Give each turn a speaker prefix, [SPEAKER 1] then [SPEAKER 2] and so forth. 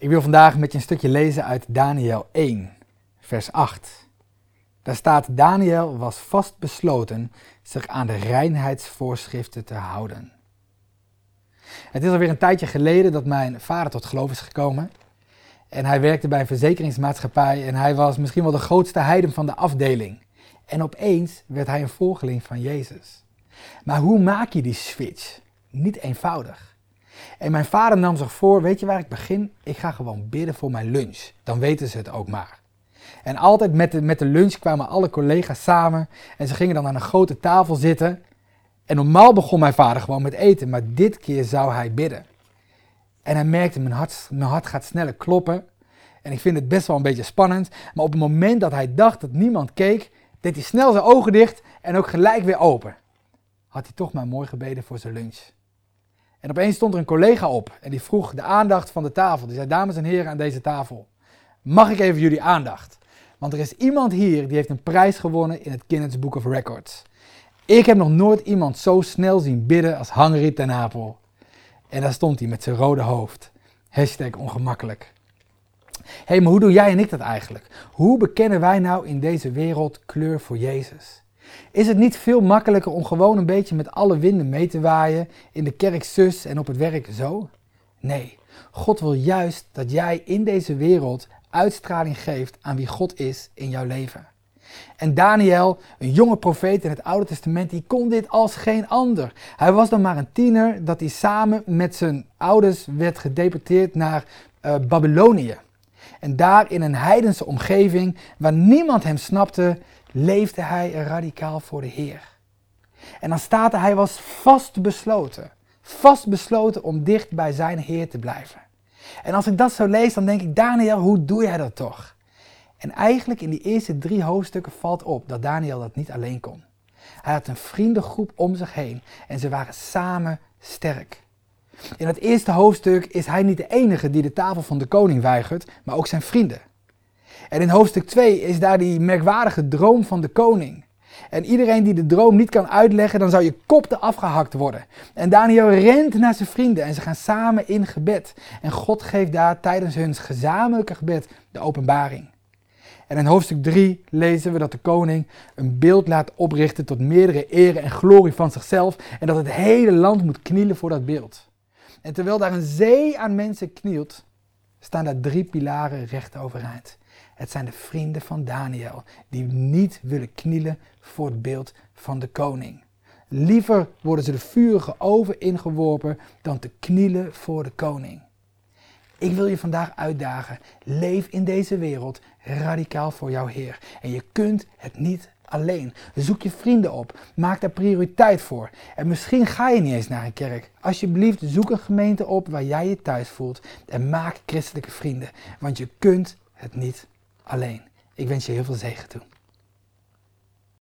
[SPEAKER 1] Ik wil vandaag met je een stukje lezen uit Daniel 1, vers 8. Daar staat: Daniel was vastbesloten zich aan de reinheidsvoorschriften te houden. Het is alweer een tijdje geleden dat mijn vader tot geloof is gekomen. En hij werkte bij een verzekeringsmaatschappij en hij was misschien wel de grootste heiden van de afdeling. En opeens werd hij een volgeling van Jezus. Maar hoe maak je die switch? Niet eenvoudig. En mijn vader nam zich voor, weet je waar ik begin? Ik ga gewoon bidden voor mijn lunch. Dan weten ze het ook maar. En altijd met de, met de lunch kwamen alle collega's samen en ze gingen dan aan een grote tafel zitten. En normaal begon mijn vader gewoon met eten, maar dit keer zou hij bidden. En hij merkte, mijn hart, mijn hart gaat sneller kloppen. En ik vind het best wel een beetje spannend. Maar op het moment dat hij dacht dat niemand keek, deed hij snel zijn ogen dicht en ook gelijk weer open. Had hij toch maar mooi gebeden voor zijn lunch. En opeens stond er een collega op en die vroeg de aandacht van de tafel. Die zei, dames en heren aan deze tafel, mag ik even jullie aandacht? Want er is iemand hier die heeft een prijs gewonnen in het Guinness Book of Records. Ik heb nog nooit iemand zo snel zien bidden als Henri ten Apel. En daar stond hij met zijn rode hoofd. Hashtag ongemakkelijk. Hé, hey, maar hoe doe jij en ik dat eigenlijk? Hoe bekennen wij nou in deze wereld kleur voor Jezus? Is het niet veel makkelijker om gewoon een beetje met alle winden mee te waaien, in de kerk zus en op het werk zo? Nee, God wil juist dat jij in deze wereld uitstraling geeft aan wie God is in jouw leven. En Daniel, een jonge profeet in het Oude Testament, die kon dit als geen ander. Hij was dan maar een tiener dat hij samen met zijn ouders werd gedeporteerd naar uh, Babylonië. En daar in een heidense omgeving, waar niemand hem snapte, leefde hij radicaal voor de Heer. En dan staat er, hij was vast besloten. Vast besloten om dicht bij zijn Heer te blijven. En als ik dat zo lees, dan denk ik, Daniel, hoe doe jij dat toch? En eigenlijk in die eerste drie hoofdstukken valt op dat Daniel dat niet alleen kon. Hij had een vriendengroep om zich heen en ze waren samen sterk. In het eerste hoofdstuk is hij niet de enige die de tafel van de koning weigert, maar ook zijn vrienden. En in hoofdstuk 2 is daar die merkwaardige droom van de koning. En iedereen die de droom niet kan uitleggen, dan zou je kop te afgehakt worden. En Daniel rent naar zijn vrienden en ze gaan samen in gebed. En God geeft daar tijdens hun gezamenlijke gebed de openbaring. En in hoofdstuk 3 lezen we dat de koning een beeld laat oprichten tot meerdere ere en glorie van zichzelf. En dat het hele land moet knielen voor dat beeld. En terwijl daar een zee aan mensen knielt, staan daar drie pilaren recht overeind. Het zijn de vrienden van Daniel, die niet willen knielen voor het beeld van de koning. Liever worden ze de vurige oven ingeworpen dan te knielen voor de koning. Ik wil je vandaag uitdagen. Leef in deze wereld radicaal voor jouw Heer. En je kunt het niet alleen. Zoek je vrienden op. Maak daar prioriteit voor. En misschien ga je niet eens naar een kerk. Alsjeblieft, zoek een gemeente op waar jij je thuis voelt. En maak christelijke vrienden. Want je kunt het niet alleen. Ik wens je heel veel zegen toe.